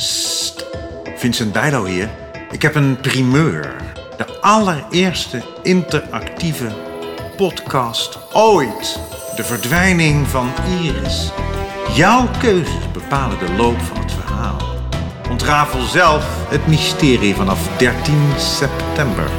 Sst, Vincent Bijlo hier. Ik heb een primeur. De allereerste interactieve podcast ooit. De verdwijning van Iris. Jouw keuzes bepalen de loop van het verhaal. Ontrafel zelf het mysterie vanaf 13 september.